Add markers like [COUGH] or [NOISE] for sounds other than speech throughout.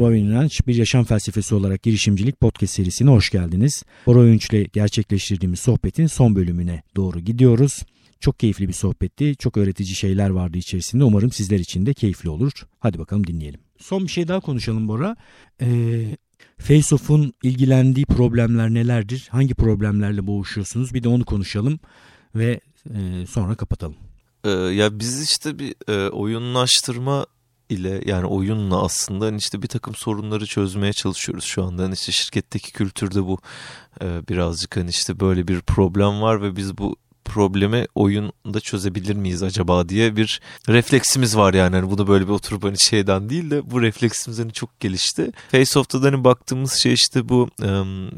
Merhaba ben İnanç. Bir yaşam felsefesi olarak girişimcilik podcast serisine hoş geldiniz. Bora Öğünç ile gerçekleştirdiğimiz sohbetin son bölümüne doğru gidiyoruz. Çok keyifli bir sohbetti. Çok öğretici şeyler vardı içerisinde. Umarım sizler için de keyifli olur. Hadi bakalım dinleyelim. Son bir şey daha konuşalım Bora. Ee, Face-Off'un ilgilendiği problemler nelerdir? Hangi problemlerle boğuşuyorsunuz? Bir de onu konuşalım ve e, sonra kapatalım. Ee, ya biz işte bir e, oyunlaştırma ile yani oyunla aslında hani işte bir takım sorunları çözmeye çalışıyoruz şu anda. Hani işte şirketteki kültürde bu birazcık hani işte böyle bir problem var ve biz bu problemi oyunda çözebilir miyiz acaba diye bir refleksimiz var yani. yani bunu böyle bir oturup hani şeyden değil de bu refleksimiz hani çok gelişti. Face-Off'ta da hani baktığımız şey işte bu e,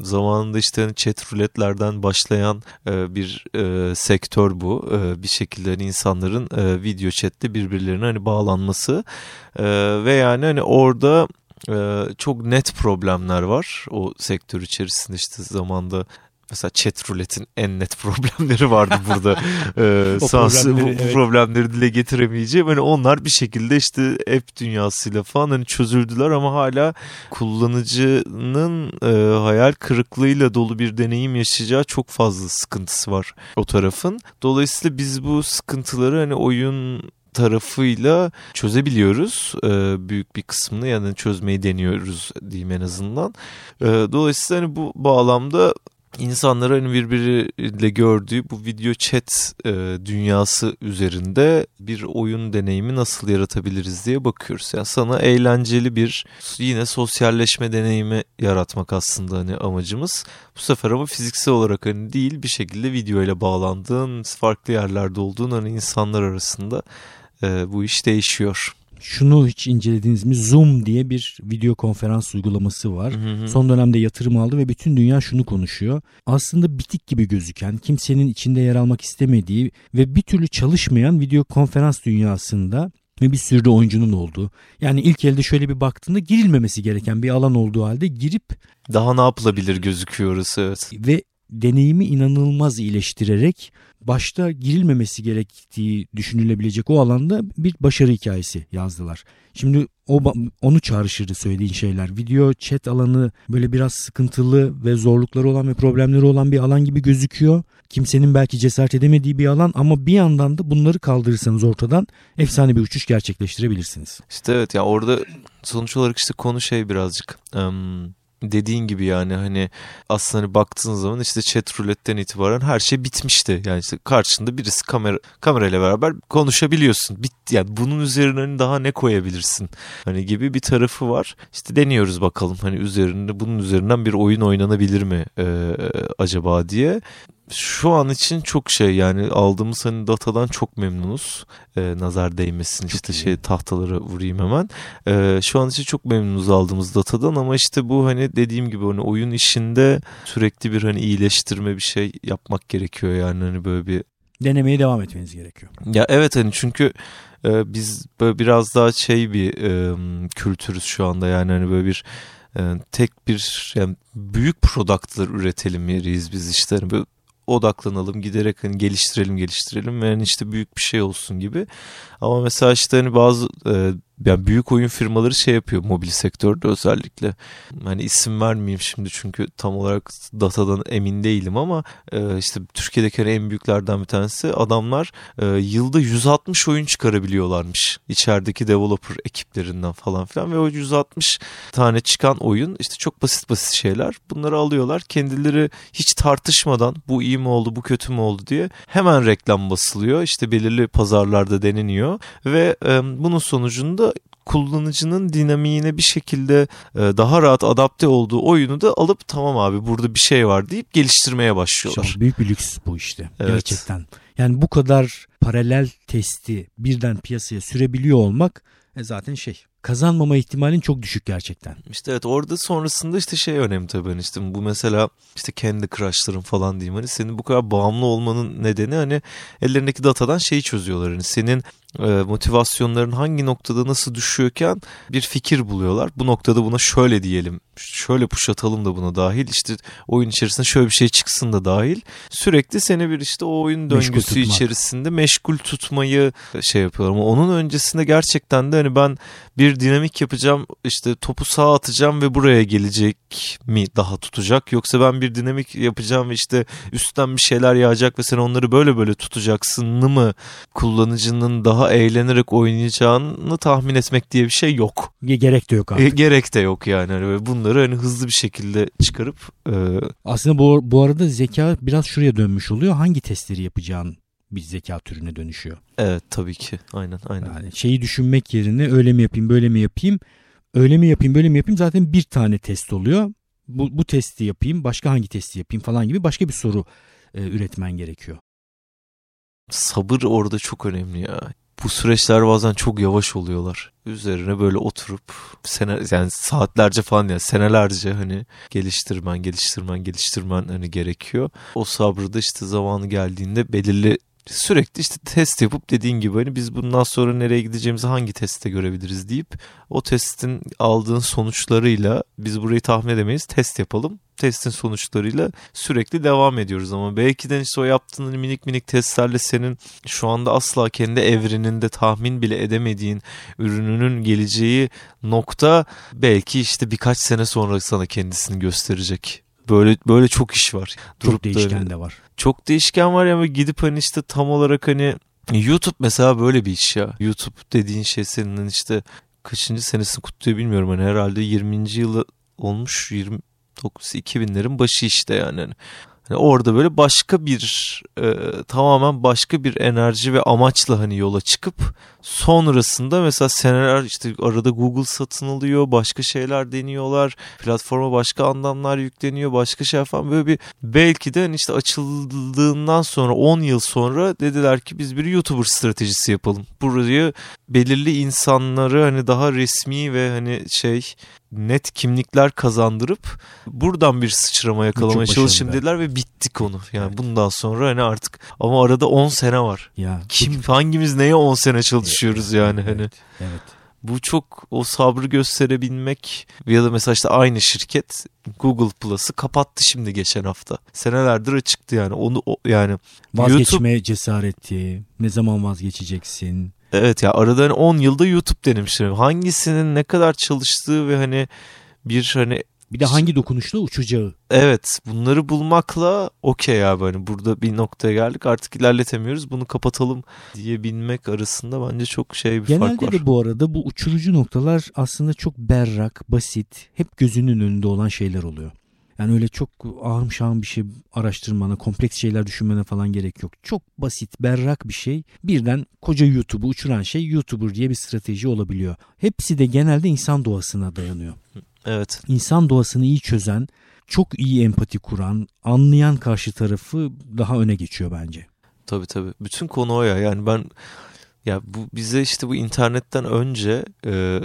zamanında işte hani chat ruletlerden başlayan e, bir e, sektör bu. E, bir şekilde hani insanların e, video chatte birbirlerine hani bağlanması e, ve yani hani orada çok net problemler var o sektör içerisinde işte zamanda mesela chat ruletin en net [LAUGHS] problemleri vardı burada. [LAUGHS] ee, sans, problemleri, bu evet. problemleri dile getiremeyeceğim. Hani onlar bir şekilde işte app dünyasıyla falan hani çözüldüler ama hala kullanıcının e, hayal kırıklığıyla dolu bir deneyim yaşayacağı çok fazla sıkıntısı var o tarafın. Dolayısıyla biz bu sıkıntıları hani oyun tarafıyla çözebiliyoruz. Ee, büyük bir kısmını yani çözmeyi deniyoruz diyeyim en azından. Ee, dolayısıyla hani bu bağlamda insanları hani birbiriyle gördüğü bu video chat e, dünyası üzerinde bir oyun deneyimi nasıl yaratabiliriz diye bakıyoruz. Yani sana eğlenceli bir yine sosyalleşme deneyimi yaratmak aslında hani amacımız. Bu sefer ama fiziksel olarak hani değil bir şekilde video ile bağlandığın farklı yerlerde olduğun hani insanlar arasında e, bu iş değişiyor. Şunu hiç incelediniz mi? Zoom diye bir video konferans uygulaması var. Hı hı. Son dönemde yatırım aldı ve bütün dünya şunu konuşuyor. Aslında bitik gibi gözüken, kimsenin içinde yer almak istemediği ve bir türlü çalışmayan video konferans dünyasında ve bir sürü de oyuncunun olduğu. Yani ilk elde şöyle bir baktığında girilmemesi gereken bir alan olduğu halde girip Daha ne yapılabilir gözüküyoruz evet. ve deneyimi inanılmaz iyileştirerek başta girilmemesi gerektiği düşünülebilecek o alanda bir başarı hikayesi yazdılar. Şimdi o onu çağrışırdı söylediğin şeyler. Video chat alanı böyle biraz sıkıntılı ve zorlukları olan ve problemleri olan bir alan gibi gözüküyor. Kimsenin belki cesaret edemediği bir alan ama bir yandan da bunları kaldırırsanız ortadan efsane bir uçuş gerçekleştirebilirsiniz. İşte evet ya orada sonuç olarak işte konu şey birazcık ım, dediğin gibi yani hani aslında hani baktığın zaman işte chat ruletten itibaren her şey bitmişti. Yani işte karşında birisi kamera kamerayla beraber konuşabiliyorsun. Bit yani bunun üzerine hani daha ne koyabilirsin? Hani gibi bir tarafı var. İşte deniyoruz bakalım hani üzerinde bunun üzerinden bir oyun oynanabilir mi e, acaba diye şu an için çok şey yani aldığımız hani datadan çok memnunuz. Ee, nazar değmesin işte şey tahtalara vurayım hemen. Ee, şu an için çok memnunuz aldığımız datadan ama işte bu hani dediğim gibi hani oyun işinde sürekli bir hani iyileştirme bir şey yapmak gerekiyor yani hani böyle bir Denemeye devam etmeniz gerekiyor. ya evet hani çünkü e, biz böyle biraz daha şey bir e, kültürüz şu anda yani hani böyle bir e, tek bir yani büyük product'lar üretelim yeriyiz biz işte hani böyle odaklanalım giderek hani geliştirelim geliştirelim ve yani işte büyük bir şey olsun gibi. Ama mesela işte hani bazı e, yani büyük oyun firmaları şey yapıyor mobil sektörde özellikle. Hani isim vermeyeyim şimdi çünkü tam olarak datadan emin değilim ama e, işte Türkiye'deki hani en büyüklerden bir tanesi adamlar e, yılda 160 oyun çıkarabiliyorlarmış. içerideki developer ekiplerinden falan filan ve o 160 tane çıkan oyun işte çok basit basit şeyler. Bunları alıyorlar kendileri hiç tartışmadan bu iyi mi oldu bu kötü mü oldu diye hemen reklam basılıyor. İşte belirli pazarlarda deneniyor ve e, bunun sonucunda kullanıcının dinamiğine bir şekilde e, daha rahat adapte olduğu oyunu da alıp tamam abi burada bir şey var deyip geliştirmeye başlıyorlar. Çok büyük bir lüks bu işte Evet. gerçekten. Yani bu kadar paralel testi birden piyasaya sürebiliyor olmak e, zaten şey kazanmama ihtimalin çok düşük gerçekten. İşte evet orada sonrasında işte şey önemli tabii hani işte bu mesela işte kendi crushların falan diyeyim hani senin bu kadar bağımlı olmanın nedeni hani ellerindeki datadan şeyi çözüyorlar hani senin e, motivasyonların hangi noktada nasıl düşüyorken bir fikir buluyorlar. Bu noktada buna şöyle diyelim şöyle push atalım da buna dahil işte oyun içerisinde şöyle bir şey çıksın da dahil sürekli seni bir işte o oyun Meşgul döngüsü tutmak. içerisinde meşgul meşgul tutmayı şey yapıyorum. Ama onun öncesinde gerçekten de hani ben bir dinamik yapacağım işte topu sağa atacağım ve buraya gelecek mi daha tutacak yoksa ben bir dinamik yapacağım ve işte üstten bir şeyler yağacak ve sen onları böyle böyle tutacaksın mı kullanıcının daha eğlenerek oynayacağını tahmin etmek diye bir şey yok. Gerek de yok E, artık. gerek de yok yani. Hani bunları hani hızlı bir şekilde çıkarıp e, Aslında bu, bu arada zeka biraz şuraya dönmüş oluyor. Hangi testleri yapacağın bir zeka türüne dönüşüyor. evet tabii ki aynen aynen. Yani şeyi düşünmek yerine öyle mi yapayım böyle mi yapayım öyle mi yapayım böyle mi yapayım zaten bir tane test oluyor. Bu, bu testi yapayım başka hangi testi yapayım falan gibi başka bir soru e, üretmen gerekiyor. Sabır orada çok önemli ya. Bu süreçler bazen çok yavaş oluyorlar. Üzerine böyle oturup sene yani saatlerce falan yani senelerce hani geliştirmen geliştirmen geliştirmen hani gerekiyor. O sabrı da işte zamanı geldiğinde belirli sürekli işte test yapıp dediğin gibi hani biz bundan sonra nereye gideceğimizi hangi testte görebiliriz deyip o testin aldığın sonuçlarıyla biz burayı tahmin edemeyiz test yapalım. Testin sonuçlarıyla sürekli devam ediyoruz ama belki de işte o yaptığın minik minik testlerle senin şu anda asla kendi evreninde tahmin bile edemediğin ürününün geleceği nokta belki işte birkaç sene sonra sana kendisini gösterecek. Böyle böyle çok iş var. Çok Durup da değişken hani- de var. çok değişken var ya ama gidip hani işte tam olarak hani YouTube mesela böyle bir iş ya. YouTube dediğin şey senin işte kaçıncı senesini kutluyor bilmiyorum hani herhalde 20. yılı olmuş 29 2000'lerin başı işte yani. Hani Hani orada böyle başka bir e, tamamen başka bir enerji ve amaçla hani yola çıkıp sonrasında mesela seneler işte arada Google satın alıyor başka şeyler deniyorlar platforma başka anlamlar yükleniyor başka şey falan böyle bir belki de hani işte açıldığından sonra 10 yıl sonra dediler ki biz bir YouTuber stratejisi yapalım. Burayı belirli insanları hani daha resmi ve hani şey net kimlikler kazandırıp buradan bir sıçrama yakalamaya başarılı. dediler ve bitti konu. Yani bundan sonra hani artık ama arada 10 sene var. Ya Kim hangimiz neye 10 sene çalışıyoruz yani hani. Evet. evet. Bu çok o sabrı gösterebilmek ya da mesela işte aynı şirket Google Plus'ı kapattı şimdi geçen hafta. Senelerdir açıktı yani. Onu o, yani Vazgeçme cesareti. Ne zaman vazgeçeceksin? Evet ya arada hani 10 yılda YouTube denemişler. Hangisinin ne kadar çalıştığı ve hani bir hani Bir de hangi dokunuşla uçacağı. evet bunları bulmakla okey abi hani burada bir noktaya geldik artık ilerletemiyoruz bunu kapatalım diyebilmek arasında bence çok şey bir fark Genelde var. de bu arada bu uçurucu noktalar aslında çok berrak, basit, hep gözünün önünde olan şeyler oluyor. Yani öyle çok ağım şahım bir şey araştırmana, kompleks şeyler düşünmene falan gerek yok. Çok basit, berrak bir şey. Birden koca YouTube'u uçuran şey YouTuber diye bir strateji olabiliyor. Hepsi de genelde insan doğasına dayanıyor. Evet. İnsan doğasını iyi çözen, çok iyi empati kuran, anlayan karşı tarafı daha öne geçiyor bence. Tabii tabii. Bütün konu o ya. Yani ben ya bu bize işte bu internetten önce e,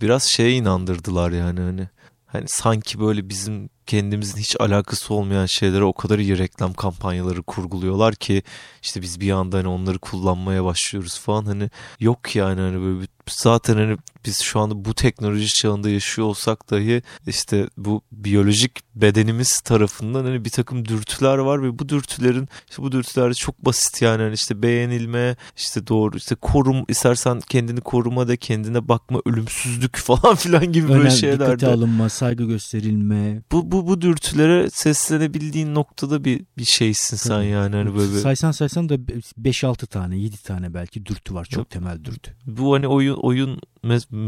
biraz şeye inandırdılar yani hani hani sanki böyle bizim kendimizin hiç alakası olmayan şeylere o kadar iyi reklam kampanyaları kurguluyorlar ki işte biz bir anda hani onları kullanmaya başlıyoruz falan. Hani yok yani hani böyle zaten hani biz şu anda bu teknoloji çağında yaşıyor olsak dahi işte bu biyolojik bedenimiz tarafından hani bir takım dürtüler var ve bu dürtülerin işte bu dürtüler çok basit yani. Hani işte beğenilme işte doğru işte korum istersen kendini koruma da kendine bakma ölümsüzlük [LAUGHS] falan filan gibi böyle Önemli, şeylerde dikkate alınma, saygı gösterilme. bu bu bu dürtülere seslenebildiğin noktada bir bir şeysin sen Tabii. yani hani böyle Saysan saysan da 5-6 tane 7 tane belki dürtü var. Çok Yok. temel dürtü. bu hani oyun oyun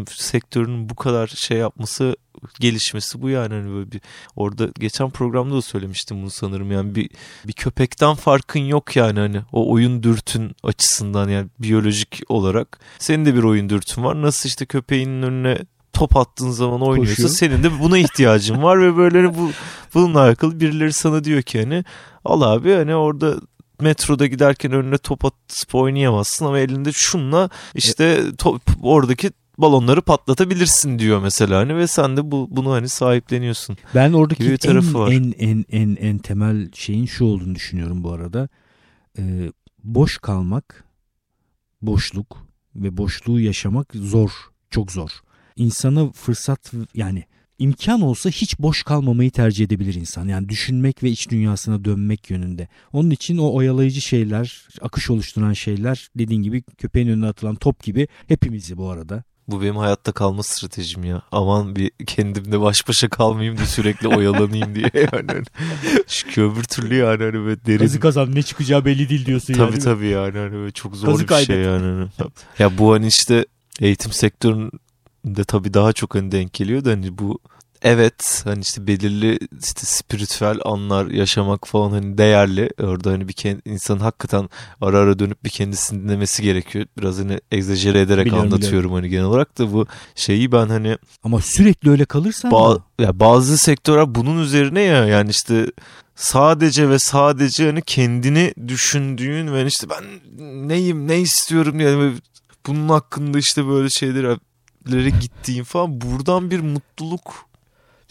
sektörünün bu kadar şey yapması gelişmesi bu yani hani böyle bir orada geçen programda da söylemiştim bunu sanırım yani bir bir köpekten farkın yok yani hani o oyun dürtün açısından yani biyolojik olarak senin de bir oyun dürtün var nasıl işte köpeğinin önüne top attığın zaman oynuyorsa Koşuyor. senin de buna ihtiyacın var ve böyle hani bu bununla alakalı birileri sana diyor ki hani al abi hani orada metroda giderken önüne top atıp oynayamazsın ama elinde şunla işte top, oradaki balonları patlatabilirsin diyor mesela hani ve sen de bu bunu hani sahipleniyorsun. Ben oradaki bir en, tarafı var. en en en en temel şeyin şu olduğunu düşünüyorum bu arada. Ee, boş kalmak, boşluk ve boşluğu yaşamak zor, çok zor. İnsana fırsat yani imkan olsa hiç boş kalmamayı tercih edebilir insan. Yani düşünmek ve iç dünyasına dönmek yönünde. Onun için o oyalayıcı şeyler, akış oluşturan şeyler dediğin gibi köpeğin önüne atılan top gibi hepimizi bu arada bu benim hayatta kalma stratejim ya. Aman bir kendimle baş başa kalmayayım da sürekli oyalanayım diye [LAUGHS] yani. Çünkü öbür türlü yani hani böyle derin. Kazı kazan ne çıkacağı belli değil diyorsun tabii, yani. Tabii tabii yani hani böyle çok zor Kazı bir kaydet. şey yani. ya bu hani işte eğitim sektöründe tabii daha çok hani denk geliyor da hani bu evet hani işte belirli işte spiritüel anlar yaşamak falan hani değerli. Orada hani bir kendi, insanın hakikaten ara ara dönüp bir kendisini dinlemesi gerekiyor. Biraz hani egzajere ederek biliyorum, anlatıyorum biliyorum. hani genel olarak da bu şeyi ben hani ama sürekli öyle kalırsan ba- ya bazı sektörler bunun üzerine ya yani işte sadece ve sadece hani kendini düşündüğün ve işte ben neyim ne istiyorum yani bunun hakkında işte böyle şeylere gittiğin falan buradan bir mutluluk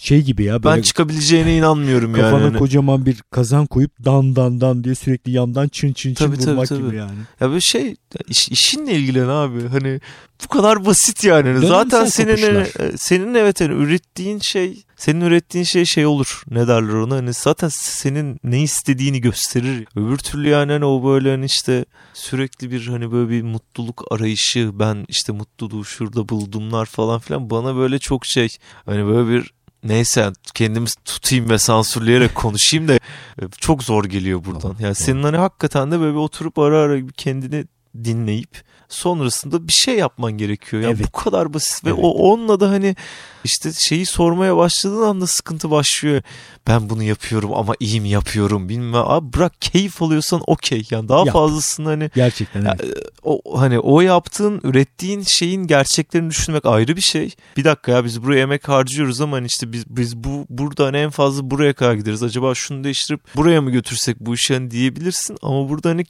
şey gibi ya. Böyle ben çıkabileceğine inanmıyorum kafana yani. Kafana kocaman bir kazan koyup dan dan dan diye sürekli yandan çın çın çın tabii, vurmak tabii, tabii. gibi yani. Ya böyle şey iş, işinle ilgilen abi. Hani bu kadar basit yani. Dönemsel Zaten senin hani, senin evet yani ürettiğin şey senin ürettiğin şey şey olur. Ne derler ona? Hani zaten senin ne istediğini gösterir. Öbür türlü yani hani o böyle hani işte sürekli bir hani böyle bir mutluluk arayışı ben işte mutluluğu şurada buldumlar falan filan bana böyle çok şey hani böyle bir neyse kendimi tutayım ve sansürleyerek [LAUGHS] konuşayım da çok zor geliyor buradan. Yani senin hani hakikaten de böyle oturup ara ara kendini dinleyip sonrasında bir şey yapman gerekiyor. Yani evet. bu kadar basit ve evet. o onunla da hani işte şeyi sormaya başladığın anda sıkıntı başlıyor. Ben bunu yapıyorum ama iyi mi yapıyorum bilmem. Abi bırak keyif alıyorsan okey. Yani daha Yap. fazlasını hani gerçekten evet. o hani o yaptığın, ürettiğin şeyin gerçeklerini düşünmek ayrı bir şey. Bir dakika ya biz buraya emek harcıyoruz ama hani işte biz biz bu buradan en fazla buraya kadar gideriz. Acaba şunu değiştirip buraya mı götürsek bu işi hani diyebilirsin ama burada hani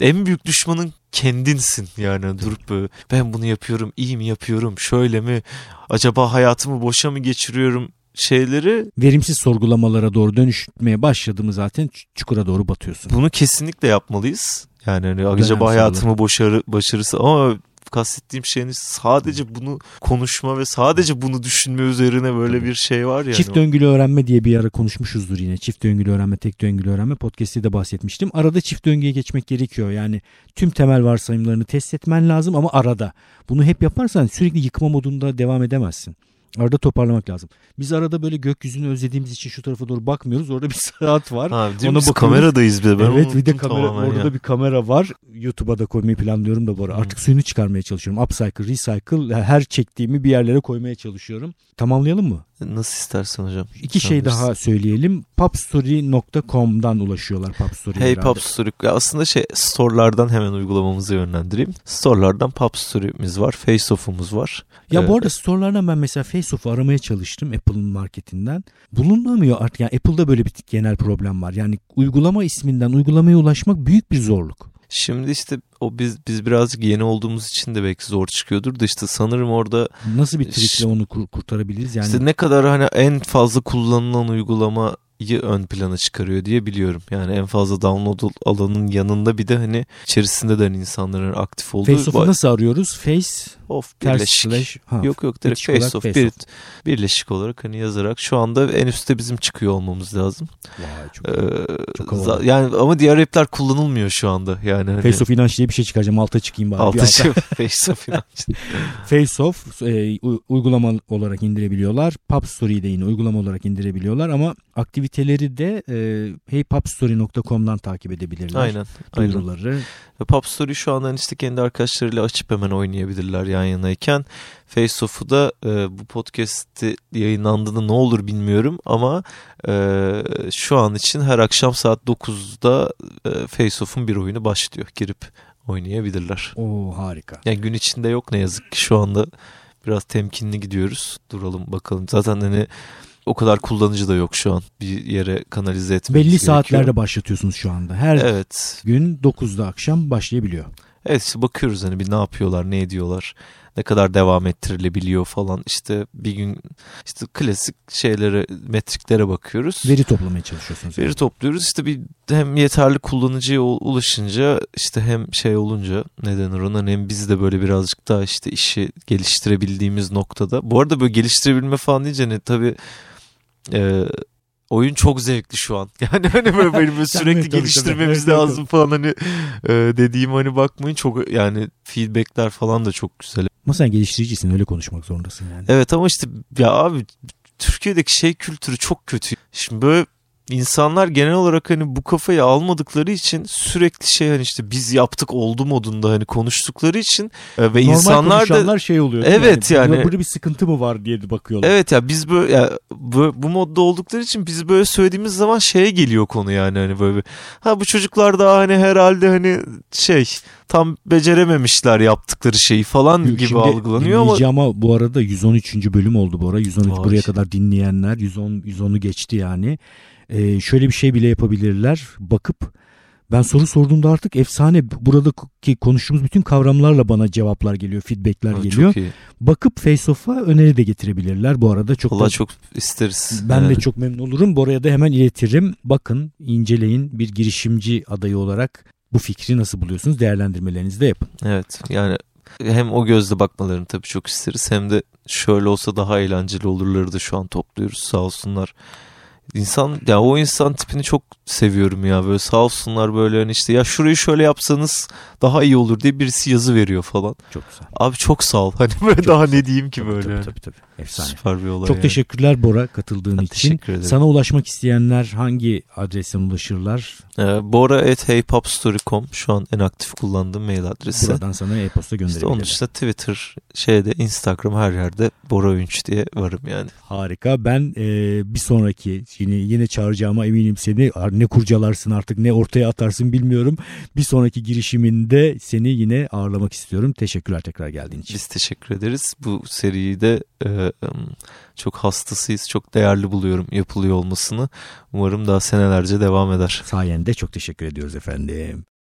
en büyük düşmanın kendinsin yani durup böyle ben bunu yapıyorum iyi mi yapıyorum şöyle mi acaba hayatımı boşa mı geçiriyorum şeyleri verimsiz sorgulamalara doğru dönüşmeye başladığımı zaten çukura doğru batıyorsun. Bunu kesinlikle yapmalıyız. Yani hani acaba hayatımı başarı başarısı ama kastettiğim şeyin sadece bunu konuşma ve sadece bunu düşünme üzerine böyle bir şey var ya. Çift döngülü öğrenme diye bir ara konuşmuşuzdur yine. Çift döngülü öğrenme, tek döngülü öğrenme podcast'te de bahsetmiştim. Arada çift döngüye geçmek gerekiyor. Yani tüm temel varsayımlarını test etmen lazım ama arada. Bunu hep yaparsan sürekli yıkma modunda devam edemezsin. Arada toparlamak lazım. Biz arada böyle gökyüzünü özlediğimiz için şu tarafa doğru bakmıyoruz. Orada bir [LAUGHS] saat var. Ha, Ona biz kameradayız bir de. Ben evet bir de kamera, orada ya. bir kamera var. YouTube'a da koymayı planlıyorum da bu ara. Hmm. Artık suyunu çıkarmaya çalışıyorum. Upcycle, recycle her çektiğimi bir yerlere koymaya çalışıyorum. Tamamlayalım mı? Nasıl istersen hocam. İki Sen şey bilirsin. daha söyleyelim. Popstory.com'dan ulaşıyorlar Popstory. Hey Popstory. Aslında şey store'lardan hemen uygulamamızı yönlendireyim. Store'lardan Popstory'miz var. Face-off'umuz var. Ya ee, bu arada store'lardan ben mesela Face-off'u aramaya çalıştım Apple'ın marketinden. Bulunamıyor artık. Yani Apple'da böyle bir genel problem var. Yani uygulama isminden uygulamaya ulaşmak büyük bir zorluk. Şimdi işte o biz biz birazcık yeni olduğumuz için de belki zor çıkıyordur da işte sanırım orada nasıl bir trikle onu kur- kurtarabiliriz yani? İşte ne kadar hani en fazla kullanılan uygulama ön plana çıkarıyor diye biliyorum. Yani en fazla download alanın yanında bir de hani içerisinde de hani insanların aktif olduğu. Face nasıl arıyoruz? Face of birleşik. Slash, ha, yok yok direkt face of, face bir, birleşik olarak hani yazarak şu anda en üstte bizim çıkıyor olmamız lazım. Vay çok, ee, çok Yani ama diğer app'ler kullanılmıyor şu anda. Yani hani... Face of inanç diye bir şey çıkaracağım. Alta çıkayım bari. Alta çık. face of inanç. [LAUGHS] face of e, uygulama olarak indirebiliyorlar. Pub Story'yi de yine uygulama olarak indirebiliyorlar ama aktiviteleri de e, heypubstory.com'dan takip edebilirler. Aynen. Duyuruları. Aynen. Pub Story şu anda işte kendi arkadaşlarıyla açıp hemen oynayabilirler yan yanayken. Face Off'u da e, bu podcast yayınlandığında ne olur bilmiyorum ama e, şu an için her akşam saat 9'da e, Face Off'un bir oyunu başlıyor. Girip oynayabilirler. Oo harika. Yani gün içinde yok ne yazık ki şu anda biraz temkinli gidiyoruz. Duralım bakalım. Zaten hani o kadar kullanıcı da yok şu an. Bir yere kanalize etmemiz Belli gerekiyor. saatlerde başlatıyorsunuz şu anda. Her evet. gün 9'da akşam başlayabiliyor. Evet işte bakıyoruz hani bir ne yapıyorlar, ne ediyorlar, ne kadar devam ettirilebiliyor falan işte bir gün işte klasik şeylere metriklere bakıyoruz. Veri toplamaya çalışıyorsunuz. Veri topluyoruz işte bir hem yeterli kullanıcıya ulaşınca işte hem şey olunca ne denir ona hem biz de böyle birazcık daha işte işi geliştirebildiğimiz noktada. Bu arada böyle geliştirebilme falan deyince ne tabii e, oyun çok zevkli şu an. [LAUGHS] Yani hani böyle benim [LAUGHS] sürekli geliştirmemiz lazım falan hani e, dediğim hani bakmayın çok yani feedbackler falan da çok güzel. Ama sen geliştiricisin öyle konuşmak zorundasın yani. Evet ama işte ya abi Türkiye'deki şey kültürü çok kötü. Şimdi böyle insanlar genel olarak hani bu kafayı almadıkları için sürekli şey hani işte biz yaptık oldu modunda hani konuştukları için e, ve Normal insanlar da şey oluyor. Evet yani, yani burada bir sıkıntı mı var diye bakıyorlar. Evet ya biz böyle ya, bu, bu modda oldukları için biz böyle söylediğimiz zaman şeye geliyor konu yani hani böyle ha bu çocuklar daha hani herhalde hani şey tam becerememişler yaptıkları şeyi falan Yok, gibi algılanıyor ama. ama bu arada 113. bölüm oldu bu ara. 113 Vay. buraya kadar dinleyenler 110 110'u geçti yani. Ee, şöyle bir şey bile yapabilirler. Bakıp ben soru sorduğumda artık efsane buradaki konuştuğumuz bütün kavramlarla bana cevaplar geliyor, feedbackler ha, geliyor. Bakıp Face Off'a öneri de getirebilirler. Bu arada çok Allah çok isteriz. Ben evet. de çok memnun olurum. Buraya da hemen iletirim. Bakın, inceleyin bir girişimci adayı olarak bu fikri nasıl buluyorsunuz? Değerlendirmelerinizi de yapın. Evet. Yani hem o gözle bakmalarını tabii çok isteriz hem de şöyle olsa daha eğlenceli olurları da şu an topluyoruz sağ olsunlar. İnsan ya o insan tipini çok seviyorum ya böyle sağ olsunlar böyle hani işte ya şurayı şöyle yapsanız daha iyi olur diye birisi yazı veriyor falan. Çok güzel. Abi çok sağ ol. Hani böyle çok daha güzel. ne diyeyim ki tabii, böyle. Tabii tabii tabii. Efsane. Süper bir olay. Çok yani. teşekkürler Bora katıldığın ben için. Teşekkür ederim. Sana ulaşmak isteyenler hangi adresten ulaşırlar? Ee, Bora@heypopstory.com şu an en aktif kullandığım mail adresi. Buradan sana e-posta gönderebilirim. İşte onun dışında Twitter, şeyde Instagram her yerde Bora Ünç diye varım yani. Harika. Ben e, bir sonraki yine yine çağıracağıma eminim seni. Ne kurcalarsın artık ne ortaya atarsın bilmiyorum. Bir sonraki girişiminde seni yine ağırlamak istiyorum. Teşekkürler tekrar geldiğin için. Biz teşekkür ederiz. Bu seriyi de e, çok hastasıyız. Çok değerli buluyorum yapılıyor olmasını. Umarım daha senelerce devam eder. Sayende çok teşekkür ediyoruz efendim.